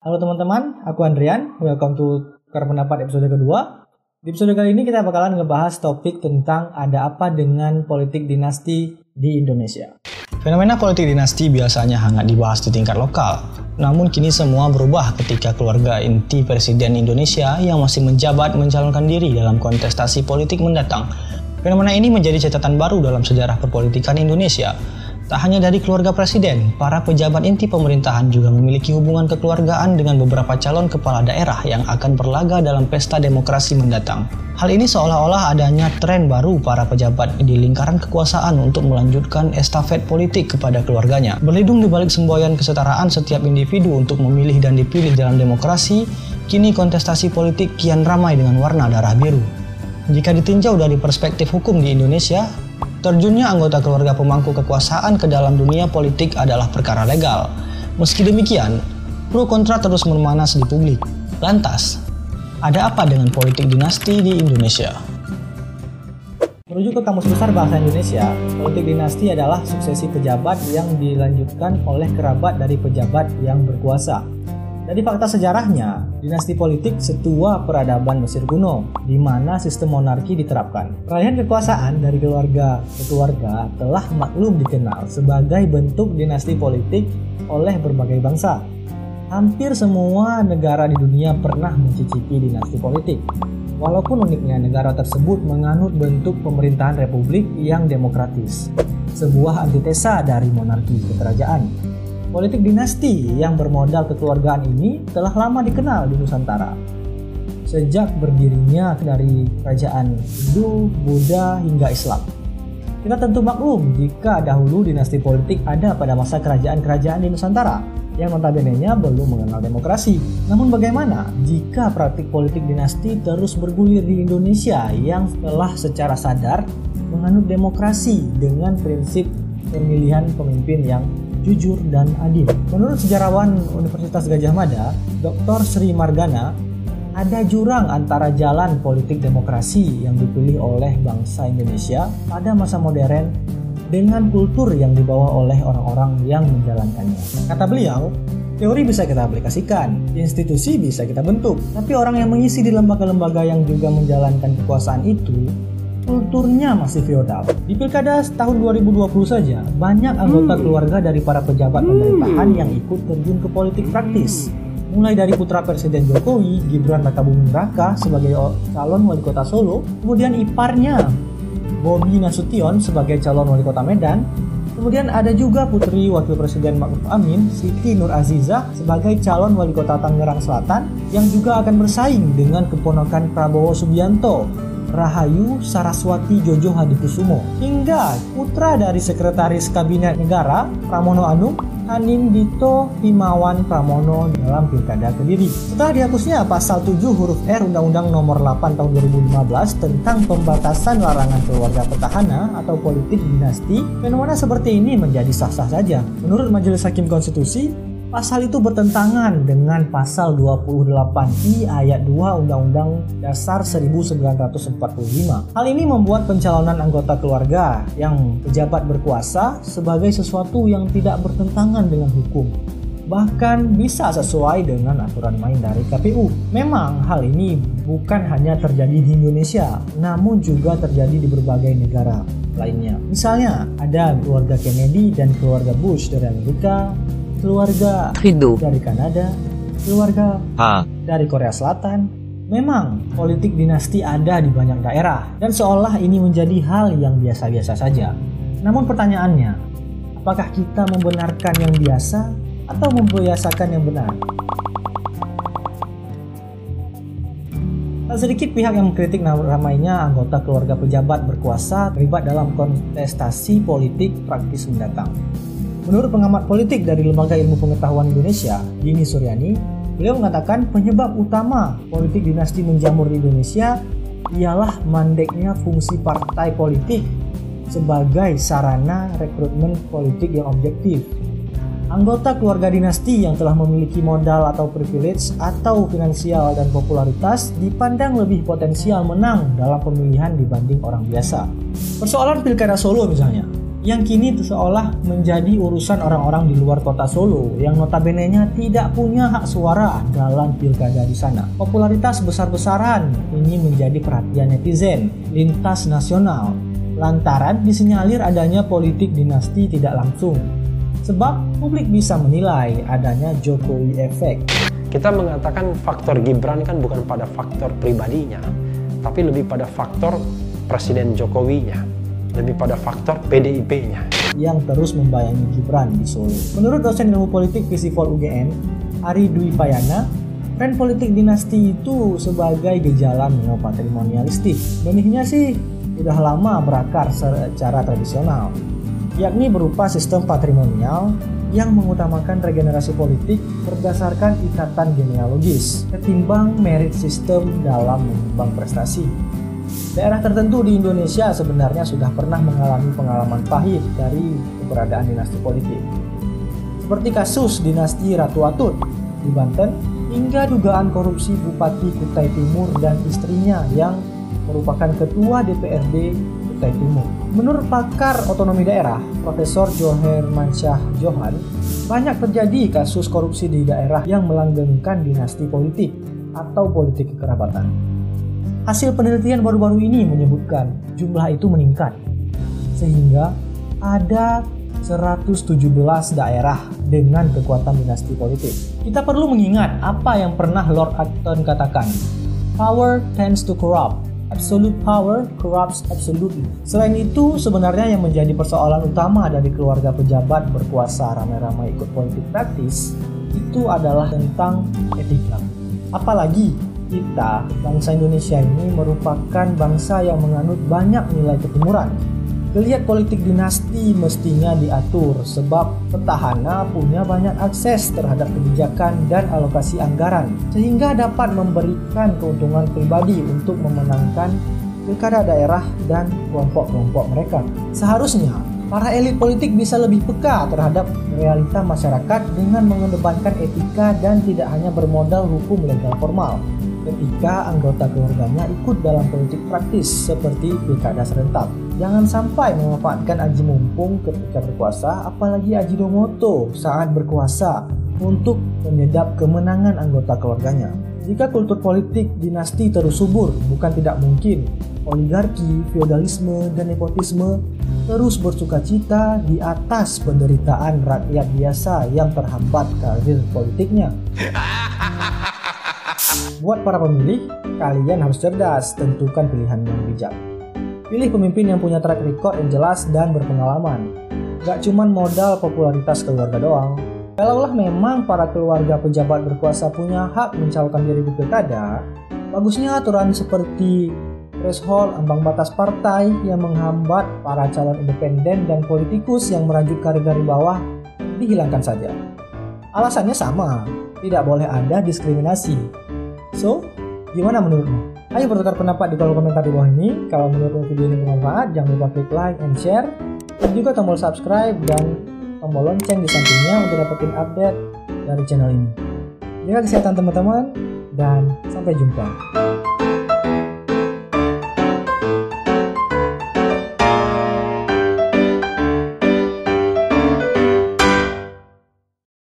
Halo teman-teman, aku Andrian. Welcome to Tukar episode kedua. Di episode kali ini kita bakalan ngebahas topik tentang ada apa dengan politik dinasti di Indonesia. Fenomena politik dinasti biasanya hangat dibahas di tingkat lokal. Namun kini semua berubah ketika keluarga inti Presiden Indonesia yang masih menjabat mencalonkan diri dalam kontestasi politik mendatang. Fenomena ini menjadi catatan baru dalam sejarah perpolitikan Indonesia Tak hanya dari keluarga presiden, para pejabat inti pemerintahan juga memiliki hubungan kekeluargaan dengan beberapa calon kepala daerah yang akan berlaga dalam pesta demokrasi mendatang. Hal ini seolah-olah adanya tren baru para pejabat di lingkaran kekuasaan untuk melanjutkan estafet politik kepada keluarganya. Berlindung di balik semboyan kesetaraan setiap individu untuk memilih dan dipilih dalam demokrasi, kini kontestasi politik kian ramai dengan warna darah biru. Jika ditinjau dari perspektif hukum di Indonesia, Terjunnya anggota keluarga pemangku kekuasaan ke dalam dunia politik adalah perkara legal. Meski demikian, pro kontra terus memanas di publik. Lantas, ada apa dengan politik dinasti di Indonesia? Merujuk ke Kamus Besar Bahasa Indonesia, politik dinasti adalah suksesi pejabat yang dilanjutkan oleh kerabat dari pejabat yang berkuasa. Dari fakta sejarahnya, dinasti politik setua peradaban Mesir kuno, di mana sistem monarki diterapkan. Peralihan kekuasaan dari keluarga ke keluarga telah maklum dikenal sebagai bentuk dinasti politik oleh berbagai bangsa. Hampir semua negara di dunia pernah mencicipi dinasti politik. Walaupun uniknya negara tersebut menganut bentuk pemerintahan republik yang demokratis, sebuah antitesa dari monarki kekerajaan. Politik dinasti yang bermodal kekeluargaan ini telah lama dikenal di Nusantara. Sejak berdirinya dari kerajaan Hindu, Buddha, hingga Islam. Kita tentu maklum jika dahulu dinasti politik ada pada masa kerajaan-kerajaan di Nusantara yang notabene-nya belum mengenal demokrasi. Namun bagaimana jika praktik politik dinasti terus bergulir di Indonesia yang telah secara sadar menganut demokrasi dengan prinsip pemilihan pemimpin yang jujur, dan adil. Menurut sejarawan Universitas Gajah Mada, Dr. Sri Margana, ada jurang antara jalan politik demokrasi yang dipilih oleh bangsa Indonesia pada masa modern dengan kultur yang dibawa oleh orang-orang yang menjalankannya. Kata beliau, teori bisa kita aplikasikan, institusi bisa kita bentuk, tapi orang yang mengisi di lembaga-lembaga yang juga menjalankan kekuasaan itu kulturnya masih feodal. Di pilkada tahun 2020 saja, banyak anggota hmm. keluarga dari para pejabat hmm. pemerintahan yang ikut terjun ke politik praktis. Mulai dari putra Presiden Jokowi, Gibran Rakabuming Raka sebagai calon wali kota Solo, kemudian iparnya Bobi Nasution sebagai calon wali kota Medan, Kemudian ada juga putri Wakil Presiden Ma'ruf Amin, Siti Nur Aziza sebagai calon wali kota Tangerang Selatan yang juga akan bersaing dengan keponakan Prabowo Subianto Rahayu Saraswati Jojo Hadikusumo hingga putra dari Sekretaris Kabinet Negara Pramono Anung Hanim Dito Himawan Pramono dalam Pilkada Kediri. Setelah dihapusnya pasal 7 huruf R Undang-Undang Nomor 8 Tahun 2015 tentang pembatasan larangan keluarga petahana atau politik dinasti, fenomena seperti ini menjadi sah-sah saja. Menurut Majelis Hakim Konstitusi, Pasal itu bertentangan dengan pasal 28I ayat 2 Undang-Undang Dasar 1945. Hal ini membuat pencalonan anggota keluarga yang pejabat berkuasa sebagai sesuatu yang tidak bertentangan dengan hukum bahkan bisa sesuai dengan aturan main dari KPU. Memang hal ini bukan hanya terjadi di Indonesia, namun juga terjadi di berbagai negara lainnya. Misalnya, ada keluarga Kennedy dan keluarga Bush dari Amerika, keluarga dari Kanada, keluarga ha. dari Korea Selatan. Memang politik dinasti ada di banyak daerah dan seolah ini menjadi hal yang biasa-biasa saja. Namun pertanyaannya, apakah kita membenarkan yang biasa atau membiasakan yang benar? Tak sedikit pihak yang mengkritik ramainya anggota keluarga pejabat berkuasa terlibat dalam kontestasi politik praktis mendatang. Menurut pengamat politik dari Lembaga Ilmu Pengetahuan Indonesia, Dini Suryani, beliau mengatakan penyebab utama politik dinasti menjamur di Indonesia ialah mandeknya fungsi partai politik sebagai sarana rekrutmen politik yang objektif. Anggota keluarga dinasti yang telah memiliki modal atau privilege atau finansial dan popularitas dipandang lebih potensial menang dalam pemilihan dibanding orang biasa. Persoalan pilkada Solo misalnya, yang kini seolah menjadi urusan orang-orang di luar kota Solo yang notabene-nya tidak punya hak suara dalam pilkada di sana. Popularitas besar-besaran ini menjadi perhatian netizen lintas nasional lantaran disinyalir adanya politik dinasti tidak langsung. Sebab publik bisa menilai adanya Jokowi efek. Kita mengatakan faktor Gibran kan bukan pada faktor pribadinya, tapi lebih pada faktor Presiden Jokowinya lebih pada faktor PDIP-nya yang terus membayangi Gibran di Solo. Menurut dosen ilmu politik Visipol UGM, Ari Dwi Payana, tren politik dinasti itu sebagai gejala neopatrimonialistik. Benihnya sih sudah lama berakar secara tradisional, yakni berupa sistem patrimonial yang mengutamakan regenerasi politik berdasarkan ikatan genealogis ketimbang merit sistem dalam menyumbang prestasi. Daerah tertentu di Indonesia sebenarnya sudah pernah mengalami pengalaman pahit dari keberadaan dinasti politik. Seperti kasus dinasti Ratu Atut di Banten hingga dugaan korupsi Bupati Kutai Timur dan istrinya yang merupakan ketua DPRD Kutai Timur. Menurut pakar otonomi daerah, Profesor Joher Mansyah Johan, banyak terjadi kasus korupsi di daerah yang melanggengkan dinasti politik atau politik kekerabatan. Hasil penelitian baru-baru ini menyebutkan jumlah itu meningkat sehingga ada 117 daerah dengan kekuatan dinasti politik. Kita perlu mengingat apa yang pernah Lord Acton katakan. Power tends to corrupt. Absolute power corrupts absolutely. Selain itu, sebenarnya yang menjadi persoalan utama dari keluarga pejabat berkuasa ramai-ramai ikut politik praktis itu adalah tentang etika. Apalagi kita, bangsa Indonesia ini merupakan bangsa yang menganut banyak nilai ketimuran. Geliat politik dinasti mestinya diatur sebab petahana punya banyak akses terhadap kebijakan dan alokasi anggaran sehingga dapat memberikan keuntungan pribadi untuk memenangkan pilkada daerah dan kelompok-kelompok mereka. Seharusnya para elit politik bisa lebih peka terhadap realita masyarakat dengan mengedepankan etika dan tidak hanya bermodal hukum legal formal ketika anggota keluarganya ikut dalam politik praktis seperti pilkada serentak. Jangan sampai memanfaatkan aji mumpung ketika berkuasa, apalagi aji domoto saat berkuasa untuk menyedap kemenangan anggota keluarganya. Jika kultur politik dinasti terus subur, bukan tidak mungkin oligarki, feodalisme, dan nepotisme terus bersuka cita di atas penderitaan rakyat biasa yang terhambat karir politiknya. Buat para pemilih, kalian harus cerdas tentukan pilihan yang bijak. Pilih pemimpin yang punya track record yang jelas dan berpengalaman. Gak cuman modal popularitas keluarga doang. Kalaulah memang para keluarga pejabat berkuasa punya hak mencalonkan diri di pilkada, bagusnya aturan seperti threshold ambang batas partai yang menghambat para calon independen dan politikus yang merajut karir dari bawah dihilangkan saja. Alasannya sama, tidak boleh ada diskriminasi So, gimana menurutmu? Ayo bertukar pendapat di kolom komentar di bawah ini. Kalau menurutmu video ini bermanfaat, jangan lupa klik like and share. Dan juga tombol subscribe dan tombol lonceng di sampingnya untuk dapetin update dari channel ini. Jaga kesehatan teman-teman, dan sampai jumpa.